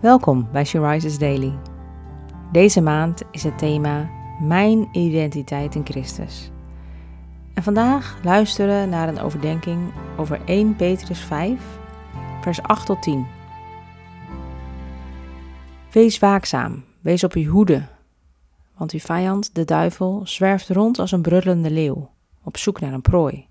Welkom bij She Daily. Deze maand is het thema Mijn identiteit in Christus. En vandaag luisteren naar een overdenking over 1 Petrus 5, vers 8 tot 10. Wees waakzaam, wees op uw hoede, want uw vijand, de duivel, zwerft rond als een brullende leeuw, op zoek naar een prooi.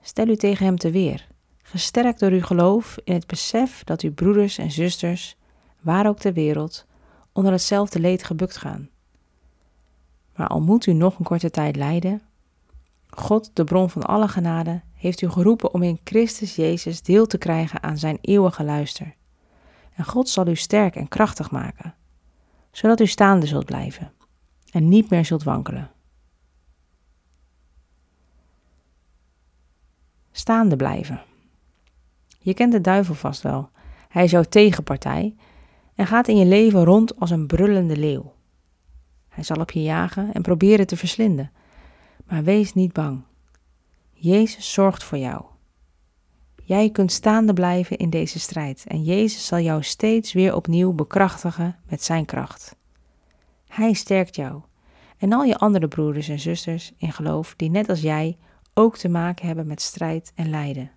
Stel u tegen hem te weer gesterkt door uw geloof in het besef dat uw broeders en zusters, waar ook ter wereld, onder hetzelfde leed gebukt gaan. Maar al moet u nog een korte tijd lijden, God, de bron van alle genade, heeft u geroepen om in Christus Jezus deel te krijgen aan zijn eeuwige luister. En God zal u sterk en krachtig maken, zodat u staande zult blijven en niet meer zult wankelen. Staande blijven. Je kent de duivel vast wel. Hij is jouw tegenpartij en gaat in je leven rond als een brullende leeuw. Hij zal op je jagen en proberen te verslinden. Maar wees niet bang. Jezus zorgt voor jou. Jij kunt staande blijven in deze strijd en Jezus zal jou steeds weer opnieuw bekrachtigen met zijn kracht. Hij sterkt jou en al je andere broeders en zusters in geloof die net als jij ook te maken hebben met strijd en lijden.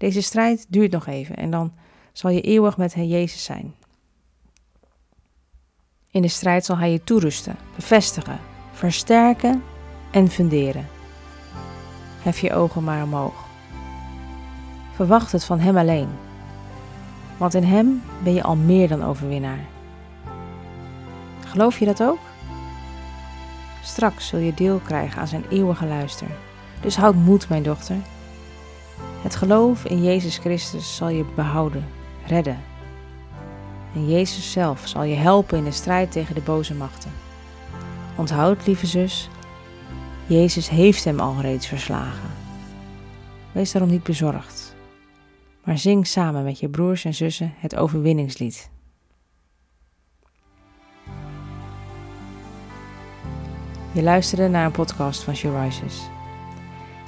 Deze strijd duurt nog even en dan zal je eeuwig met Hij Jezus zijn. In de strijd zal Hij je toerusten, bevestigen, versterken en funderen. Hef je ogen maar omhoog. Verwacht het van Hem alleen, want in Hem ben je al meer dan overwinnaar. Geloof je dat ook? Straks zul je deel krijgen aan zijn eeuwige luister. Dus houd moed, mijn dochter. Het geloof in Jezus Christus zal je behouden, redden. En Jezus zelf zal je helpen in de strijd tegen de boze machten. Onthoud, lieve zus, Jezus heeft hem al reeds verslagen. Wees daarom niet bezorgd, maar zing samen met je broers en zussen het overwinningslied. Je luisterde naar een podcast van She.